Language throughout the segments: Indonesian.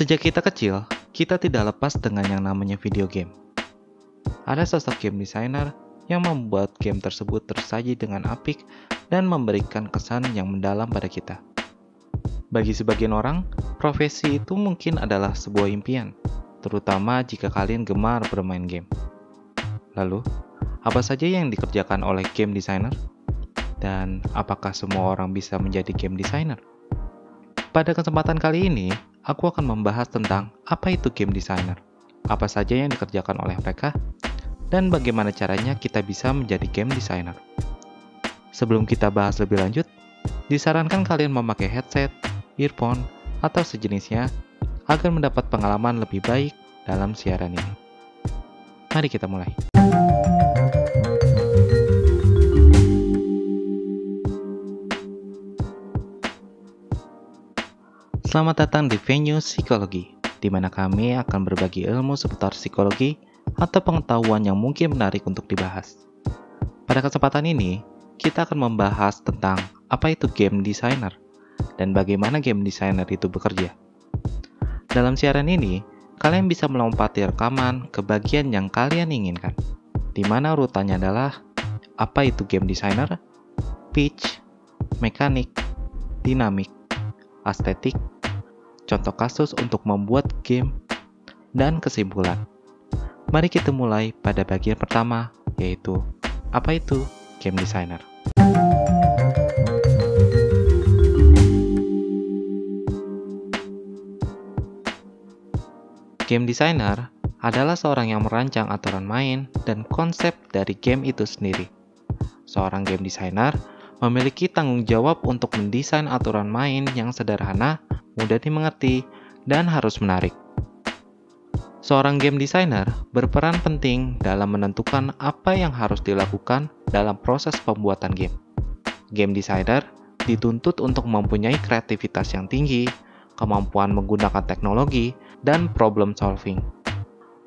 Sejak kita kecil, kita tidak lepas dengan yang namanya video game. Ada sosok game designer yang membuat game tersebut tersaji dengan apik dan memberikan kesan yang mendalam pada kita. Bagi sebagian orang, profesi itu mungkin adalah sebuah impian, terutama jika kalian gemar bermain game. Lalu, apa saja yang dikerjakan oleh game designer? Dan apakah semua orang bisa menjadi game designer? Pada kesempatan kali ini, aku akan membahas tentang apa itu game designer, apa saja yang dikerjakan oleh mereka, dan bagaimana caranya kita bisa menjadi game designer. Sebelum kita bahas lebih lanjut, disarankan kalian memakai headset, earphone, atau sejenisnya agar mendapat pengalaman lebih baik dalam siaran ini. Mari kita mulai. Selamat datang di Venue Psikologi, di mana kami akan berbagi ilmu seputar psikologi atau pengetahuan yang mungkin menarik untuk dibahas. Pada kesempatan ini, kita akan membahas tentang apa itu game designer dan bagaimana game designer itu bekerja. Dalam siaran ini, kalian bisa melompati rekaman ke bagian yang kalian inginkan, di mana urutannya adalah apa itu game designer, pitch, mekanik, dinamik, estetik, contoh kasus untuk membuat game, dan kesimpulan. Mari kita mulai pada bagian pertama, yaitu apa itu game designer. Game designer adalah seorang yang merancang aturan main dan konsep dari game itu sendiri. Seorang game designer memiliki tanggung jawab untuk mendesain aturan main yang sederhana mudah dimengerti, dan harus menarik. Seorang game designer berperan penting dalam menentukan apa yang harus dilakukan dalam proses pembuatan game. Game designer dituntut untuk mempunyai kreativitas yang tinggi, kemampuan menggunakan teknologi, dan problem solving.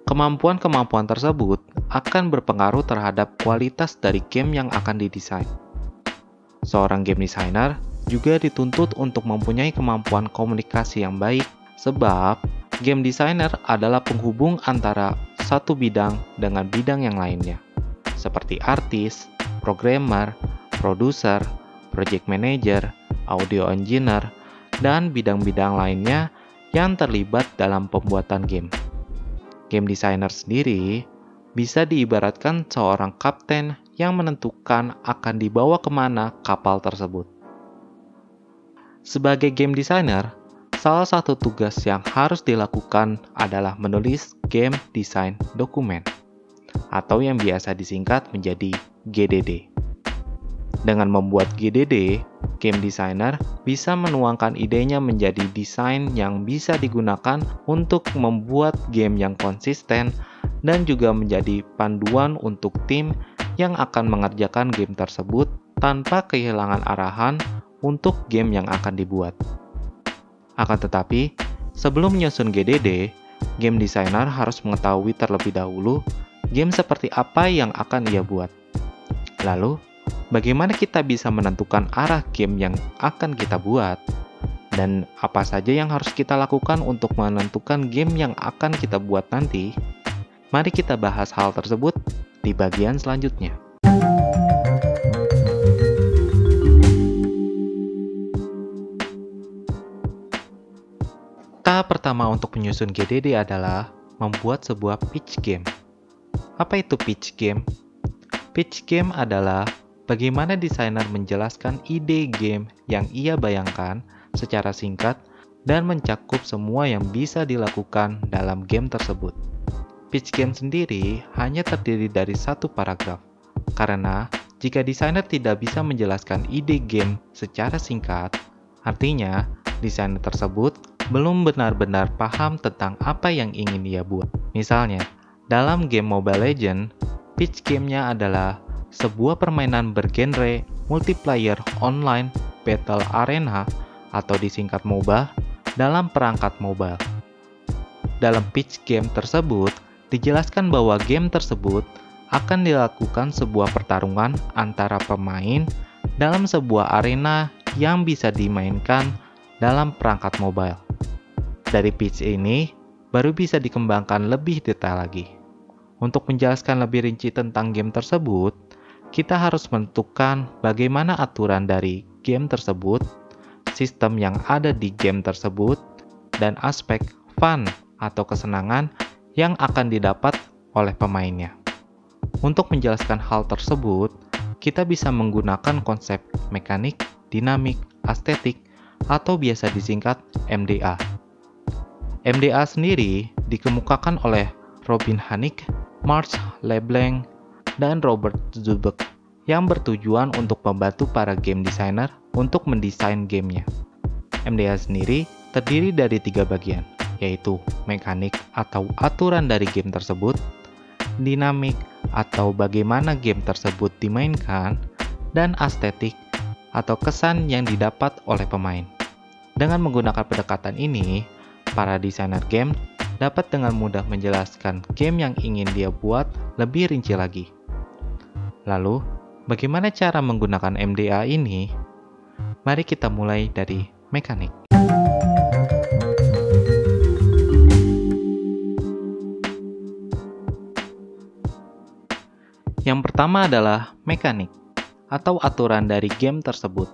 Kemampuan-kemampuan tersebut akan berpengaruh terhadap kualitas dari game yang akan didesain. Seorang game designer juga dituntut untuk mempunyai kemampuan komunikasi yang baik, sebab game designer adalah penghubung antara satu bidang dengan bidang yang lainnya, seperti artis, programmer, produser, project manager, audio engineer, dan bidang-bidang lainnya yang terlibat dalam pembuatan game. Game designer sendiri bisa diibaratkan seorang kapten yang menentukan akan dibawa ke mana kapal tersebut. Sebagai game designer, salah satu tugas yang harus dilakukan adalah menulis game design dokumen atau yang biasa disingkat menjadi GDD. Dengan membuat GDD, game designer bisa menuangkan idenya menjadi desain yang bisa digunakan untuk membuat game yang konsisten dan juga menjadi panduan untuk tim yang akan mengerjakan game tersebut tanpa kehilangan arahan untuk game yang akan dibuat. Akan tetapi, sebelum menyusun GDD, game designer harus mengetahui terlebih dahulu game seperti apa yang akan ia buat. Lalu, bagaimana kita bisa menentukan arah game yang akan kita buat? Dan apa saja yang harus kita lakukan untuk menentukan game yang akan kita buat nanti? Mari kita bahas hal tersebut di bagian selanjutnya. Tahap pertama untuk menyusun GDD adalah membuat sebuah pitch game. Apa itu pitch game? Pitch game adalah bagaimana desainer menjelaskan ide game yang ia bayangkan secara singkat dan mencakup semua yang bisa dilakukan dalam game tersebut. Pitch game sendiri hanya terdiri dari satu paragraf, karena jika desainer tidak bisa menjelaskan ide game secara singkat, artinya desainer tersebut belum benar-benar paham tentang apa yang ingin ia buat. Misalnya, dalam game Mobile Legends, pitch gamenya adalah sebuah permainan bergenre multiplayer online battle arena atau disingkat MOBA dalam perangkat mobile. Dalam pitch game tersebut, dijelaskan bahwa game tersebut akan dilakukan sebuah pertarungan antara pemain dalam sebuah arena yang bisa dimainkan dalam perangkat mobile. Dari pitch ini, baru bisa dikembangkan lebih detail lagi. Untuk menjelaskan lebih rinci tentang game tersebut, kita harus menentukan bagaimana aturan dari game tersebut, sistem yang ada di game tersebut, dan aspek fun atau kesenangan yang akan didapat oleh pemainnya. Untuk menjelaskan hal tersebut, kita bisa menggunakan konsep mekanik, dinamik, estetik, atau biasa disingkat MDA. MDA sendiri dikemukakan oleh Robin Hanig, Mark Leblanc, dan Robert Zubek yang bertujuan untuk membantu para game designer untuk mendesain gamenya. MDA sendiri terdiri dari tiga bagian, yaitu mekanik atau aturan dari game tersebut, dinamik atau bagaimana game tersebut dimainkan, dan estetik atau kesan yang didapat oleh pemain. Dengan menggunakan pendekatan ini, para desainer game dapat dengan mudah menjelaskan game yang ingin dia buat lebih rinci lagi. Lalu, bagaimana cara menggunakan MDA ini? Mari kita mulai dari mekanik. Yang pertama adalah mekanik atau aturan dari game tersebut.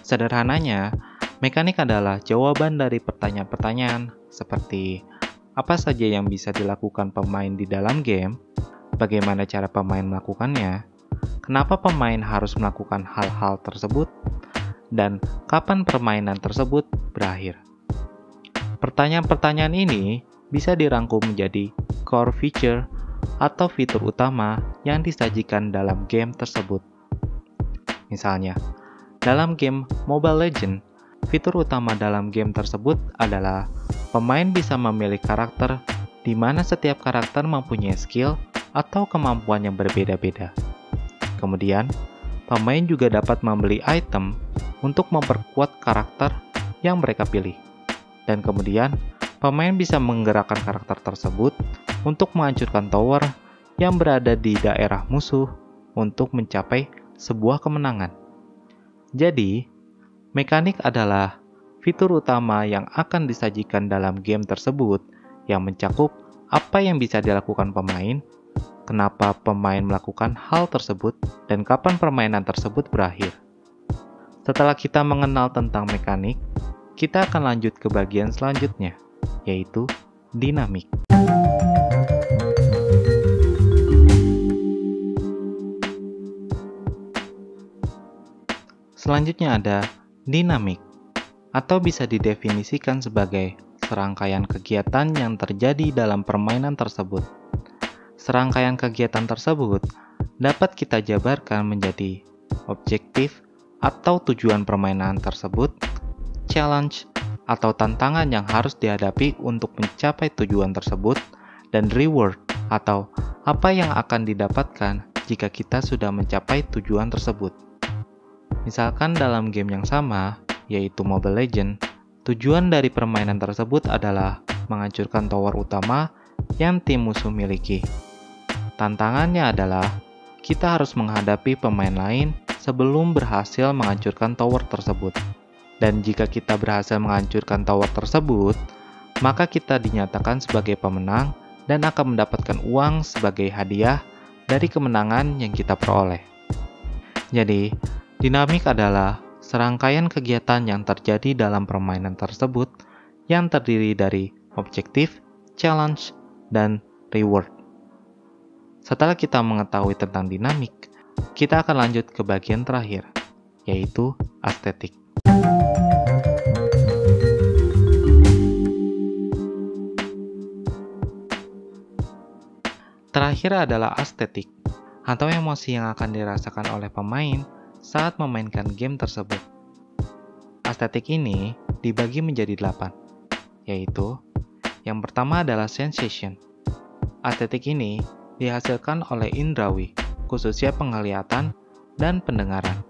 Sederhananya, Mekanik adalah jawaban dari pertanyaan-pertanyaan seperti apa saja yang bisa dilakukan pemain di dalam game, bagaimana cara pemain melakukannya, kenapa pemain harus melakukan hal-hal tersebut, dan kapan permainan tersebut berakhir. Pertanyaan-pertanyaan ini bisa dirangkum menjadi core feature atau fitur utama yang disajikan dalam game tersebut. Misalnya, dalam game Mobile Legends, Fitur utama dalam game tersebut adalah pemain bisa memilih karakter di mana setiap karakter mempunyai skill atau kemampuan yang berbeda-beda. Kemudian, pemain juga dapat membeli item untuk memperkuat karakter yang mereka pilih. Dan kemudian, pemain bisa menggerakkan karakter tersebut untuk menghancurkan tower yang berada di daerah musuh untuk mencapai sebuah kemenangan. Jadi, Mekanik adalah fitur utama yang akan disajikan dalam game tersebut yang mencakup apa yang bisa dilakukan pemain, kenapa pemain melakukan hal tersebut, dan kapan permainan tersebut berakhir. Setelah kita mengenal tentang mekanik, kita akan lanjut ke bagian selanjutnya, yaitu dinamik. Selanjutnya ada dinamik, atau bisa didefinisikan sebagai serangkaian kegiatan yang terjadi dalam permainan tersebut. Serangkaian kegiatan tersebut dapat kita jabarkan menjadi objektif atau tujuan permainan tersebut, challenge atau tantangan yang harus dihadapi untuk mencapai tujuan tersebut, dan reward atau apa yang akan didapatkan jika kita sudah mencapai tujuan tersebut. Misalkan dalam game yang sama, yaitu Mobile Legends, tujuan dari permainan tersebut adalah menghancurkan tower utama yang tim musuh miliki. Tantangannya adalah kita harus menghadapi pemain lain sebelum berhasil menghancurkan tower tersebut. Dan jika kita berhasil menghancurkan tower tersebut, maka kita dinyatakan sebagai pemenang dan akan mendapatkan uang sebagai hadiah dari kemenangan yang kita peroleh. Jadi, Dinamik adalah serangkaian kegiatan yang terjadi dalam permainan tersebut yang terdiri dari objektif, challenge, dan reward. Setelah kita mengetahui tentang dinamik, kita akan lanjut ke bagian terakhir, yaitu estetik. Terakhir adalah estetik, atau emosi yang akan dirasakan oleh pemain saat memainkan game tersebut. Estetik ini dibagi menjadi delapan, yaitu yang pertama adalah sensation. Estetik ini dihasilkan oleh indrawi, khususnya penglihatan dan pendengaran.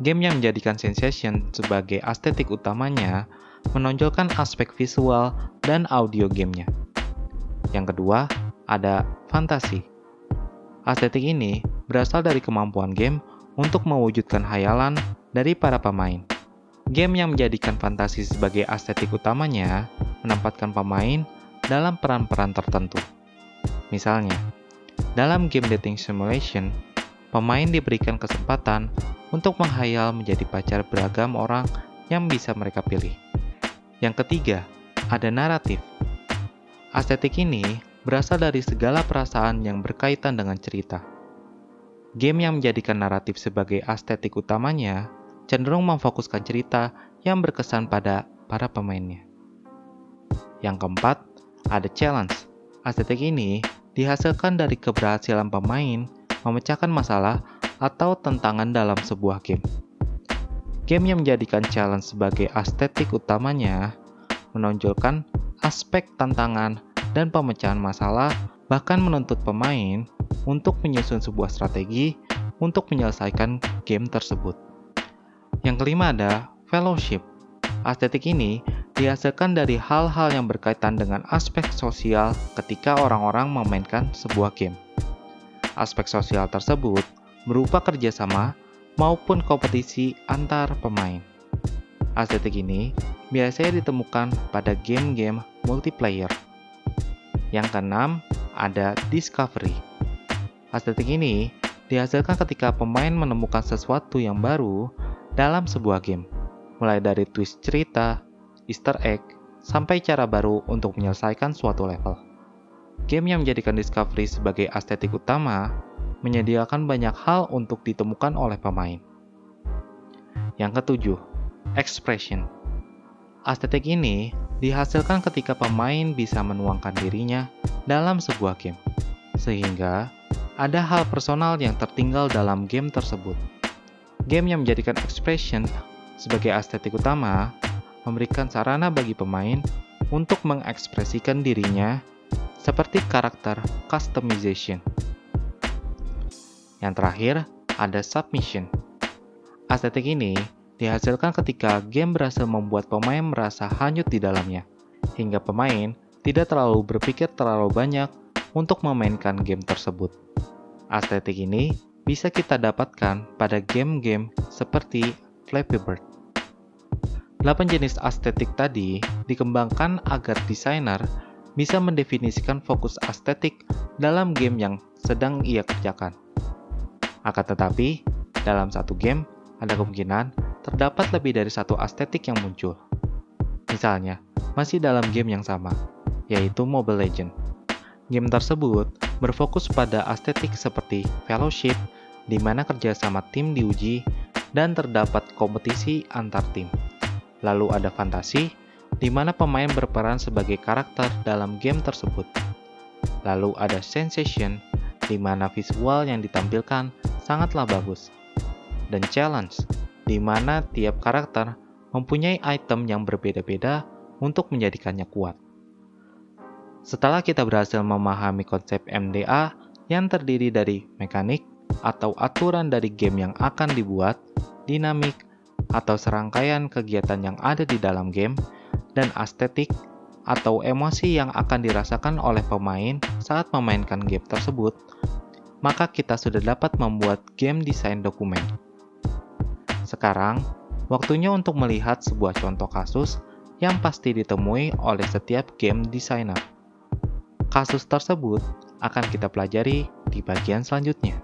Game yang menjadikan sensation sebagai estetik utamanya menonjolkan aspek visual dan audio gamenya. Yang kedua, ada fantasi. Estetik ini berasal dari kemampuan game untuk mewujudkan hayalan dari para pemain. game yang menjadikan fantasi sebagai estetik utamanya menempatkan pemain dalam peran-peran tertentu. Misalnya, dalam game dating simulation, pemain diberikan kesempatan untuk menghayal menjadi pacar beragam orang yang bisa mereka pilih. Yang ketiga, ada naratif. Estetik ini berasal dari segala perasaan yang berkaitan dengan cerita. Game yang menjadikan naratif sebagai estetik utamanya cenderung memfokuskan cerita yang berkesan pada para pemainnya. Yang keempat, ada challenge. Estetik ini dihasilkan dari keberhasilan pemain memecahkan masalah atau tantangan dalam sebuah game. Game yang menjadikan challenge sebagai estetik utamanya menonjolkan aspek tantangan dan pemecahan masalah, bahkan menuntut pemain untuk menyusun sebuah strategi untuk menyelesaikan game tersebut. Yang kelima ada fellowship. Estetik ini dihasilkan dari hal-hal yang berkaitan dengan aspek sosial ketika orang-orang memainkan sebuah game. Aspek sosial tersebut berupa kerjasama maupun kompetisi antar pemain. Estetik ini biasanya ditemukan pada game-game multiplayer. Yang keenam, ada discovery. Estetik ini dihasilkan ketika pemain menemukan sesuatu yang baru dalam sebuah game, mulai dari twist cerita, easter egg, sampai cara baru untuk menyelesaikan suatu level. Game yang menjadikan Discovery sebagai estetik utama menyediakan banyak hal untuk ditemukan oleh pemain. Yang ketujuh, expression. Estetik ini dihasilkan ketika pemain bisa menuangkan dirinya dalam sebuah game, sehingga ada hal personal yang tertinggal dalam game tersebut. Game yang menjadikan expression sebagai estetik utama memberikan sarana bagi pemain untuk mengekspresikan dirinya seperti karakter customization. Yang terakhir, ada submission. Estetik ini dihasilkan ketika game berhasil membuat pemain merasa hanyut di dalamnya, hingga pemain tidak terlalu berpikir terlalu banyak untuk memainkan game tersebut. Estetik ini bisa kita dapatkan pada game-game seperti Flappy Bird. 8 jenis estetik tadi dikembangkan agar desainer bisa mendefinisikan fokus estetik dalam game yang sedang ia kerjakan. Akan tetapi, dalam satu game ada kemungkinan terdapat lebih dari satu estetik yang muncul. Misalnya, masih dalam game yang sama, yaitu Mobile Legends. Game tersebut berfokus pada estetik seperti fellowship, di mana kerjasama tim diuji, dan terdapat kompetisi antar tim. Lalu ada fantasi, di mana pemain berperan sebagai karakter dalam game tersebut. Lalu ada sensation, di mana visual yang ditampilkan sangatlah bagus. Dan challenge, di mana tiap karakter mempunyai item yang berbeda-beda untuk menjadikannya kuat. Setelah kita berhasil memahami konsep MDA yang terdiri dari mekanik atau aturan dari game yang akan dibuat, dinamik, atau serangkaian kegiatan yang ada di dalam game, dan estetik atau emosi yang akan dirasakan oleh pemain saat memainkan game tersebut, maka kita sudah dapat membuat game design dokumen. Sekarang, waktunya untuk melihat sebuah contoh kasus yang pasti ditemui oleh setiap game designer. Kasus tersebut akan kita pelajari di bagian selanjutnya.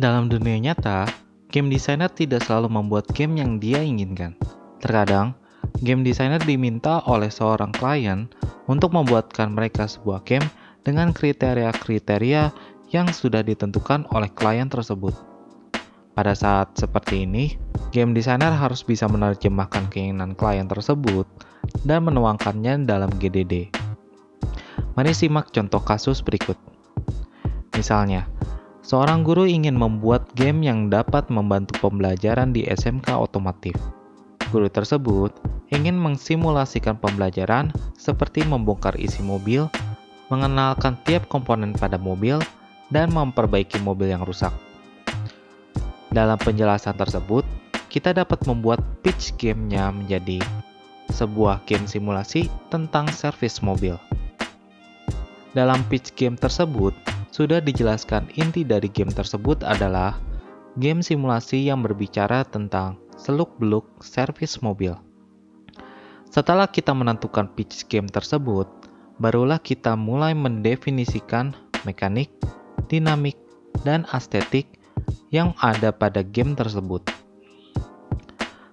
Dalam dunia nyata, game designer tidak selalu membuat game yang dia inginkan. Terkadang, game designer diminta oleh seorang klien untuk membuatkan mereka sebuah game dengan kriteria-kriteria yang sudah ditentukan oleh klien tersebut. Pada saat seperti ini, game designer harus bisa menerjemahkan keinginan klien tersebut dan menuangkannya dalam GDD. Mari simak contoh kasus berikut. Misalnya, Seorang guru ingin membuat game yang dapat membantu pembelajaran di SMK otomotif. Guru tersebut ingin mensimulasikan pembelajaran seperti membongkar isi mobil, mengenalkan tiap komponen pada mobil, dan memperbaiki mobil yang rusak. Dalam penjelasan tersebut, kita dapat membuat pitch gamenya menjadi sebuah game simulasi tentang servis mobil. Dalam pitch game tersebut, sudah dijelaskan inti dari game tersebut adalah game simulasi yang berbicara tentang seluk-beluk servis mobil. Setelah kita menentukan pitch game tersebut, barulah kita mulai mendefinisikan mekanik, dinamik, dan estetik yang ada pada game tersebut.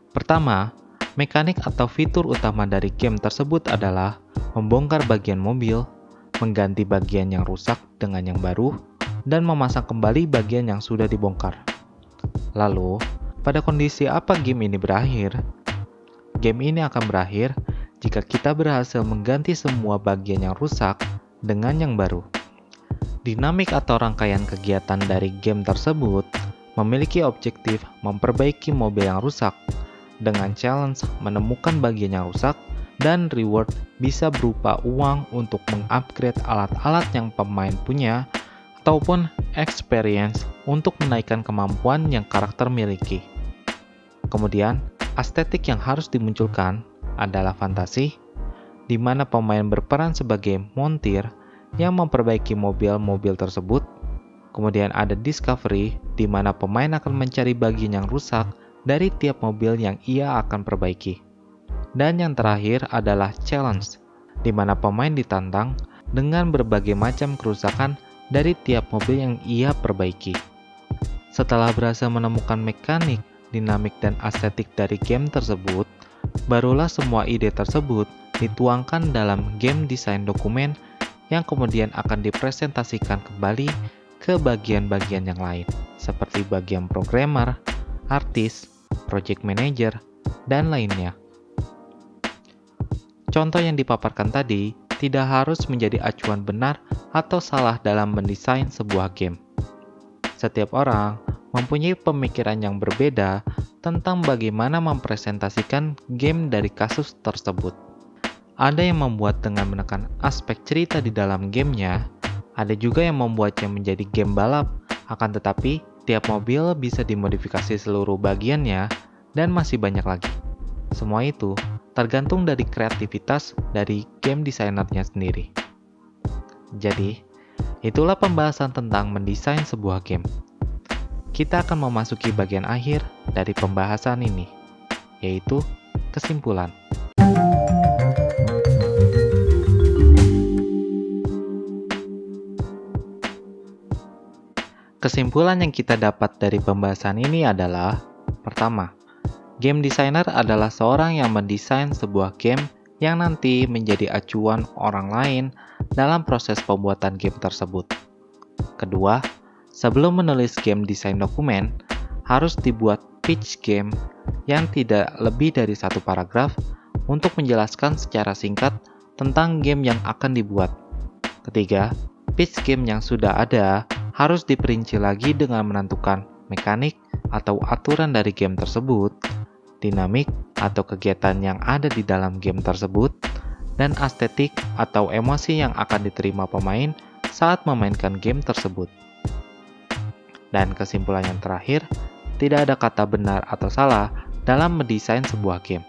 Pertama, mekanik atau fitur utama dari game tersebut adalah membongkar bagian mobil, mengganti bagian yang rusak dengan yang baru, dan memasang kembali bagian yang sudah dibongkar. Lalu, pada kondisi apa game ini berakhir? Game ini akan berakhir jika kita berhasil mengganti semua bagian yang rusak dengan yang baru. Dinamik atau rangkaian kegiatan dari game tersebut memiliki objektif memperbaiki mobil yang rusak dengan challenge menemukan bagian yang rusak dan reward bisa berupa uang untuk mengupgrade alat-alat yang pemain punya ataupun experience untuk menaikkan kemampuan yang karakter miliki. Kemudian, estetik yang harus dimunculkan adalah fantasi, di mana pemain berperan sebagai montir yang memperbaiki mobil-mobil tersebut. Kemudian ada discovery, di mana pemain akan mencari bagian yang rusak dari tiap mobil yang ia akan perbaiki. Dan yang terakhir adalah challenge, di mana pemain ditantang dengan berbagai macam kerusakan dari tiap mobil yang ia perbaiki. Setelah berhasil menemukan mekanik, dinamik, dan estetik dari game tersebut, barulah semua ide tersebut dituangkan dalam game design dokumen yang kemudian akan dipresentasikan kembali ke bagian-bagian yang lain, seperti bagian programmer, artis, project manager, dan lainnya. Contoh yang dipaparkan tadi tidak harus menjadi acuan benar atau salah dalam mendesain sebuah game. Setiap orang mempunyai pemikiran yang berbeda tentang bagaimana mempresentasikan game dari kasus tersebut. Ada yang membuat dengan menekan aspek cerita di dalam gamenya, ada juga yang membuatnya menjadi game balap, akan tetapi tiap mobil bisa dimodifikasi seluruh bagiannya dan masih banyak lagi. Semua itu tergantung dari kreativitas dari game desainernya sendiri. Jadi, itulah pembahasan tentang mendesain sebuah game. Kita akan memasuki bagian akhir dari pembahasan ini, yaitu kesimpulan. Kesimpulan yang kita dapat dari pembahasan ini adalah: pertama, Game designer adalah seorang yang mendesain sebuah game yang nanti menjadi acuan orang lain dalam proses pembuatan game tersebut. Kedua, sebelum menulis game design dokumen, harus dibuat pitch game yang tidak lebih dari satu paragraf untuk menjelaskan secara singkat tentang game yang akan dibuat. Ketiga, pitch game yang sudah ada harus diperinci lagi dengan menentukan mekanik atau aturan dari game tersebut dinamik atau kegiatan yang ada di dalam game tersebut, dan estetik atau emosi yang akan diterima pemain saat memainkan game tersebut. Dan kesimpulan yang terakhir, tidak ada kata benar atau salah dalam mendesain sebuah game.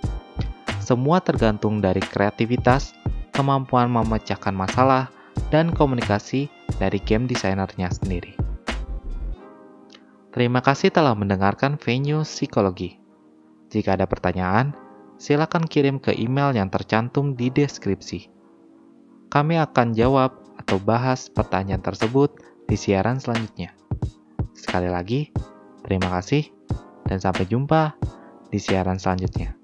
Semua tergantung dari kreativitas, kemampuan memecahkan masalah, dan komunikasi dari game desainernya sendiri. Terima kasih telah mendengarkan Venue Psikologi. Jika ada pertanyaan, silakan kirim ke email yang tercantum di deskripsi. Kami akan jawab atau bahas pertanyaan tersebut di siaran selanjutnya. Sekali lagi, terima kasih dan sampai jumpa di siaran selanjutnya.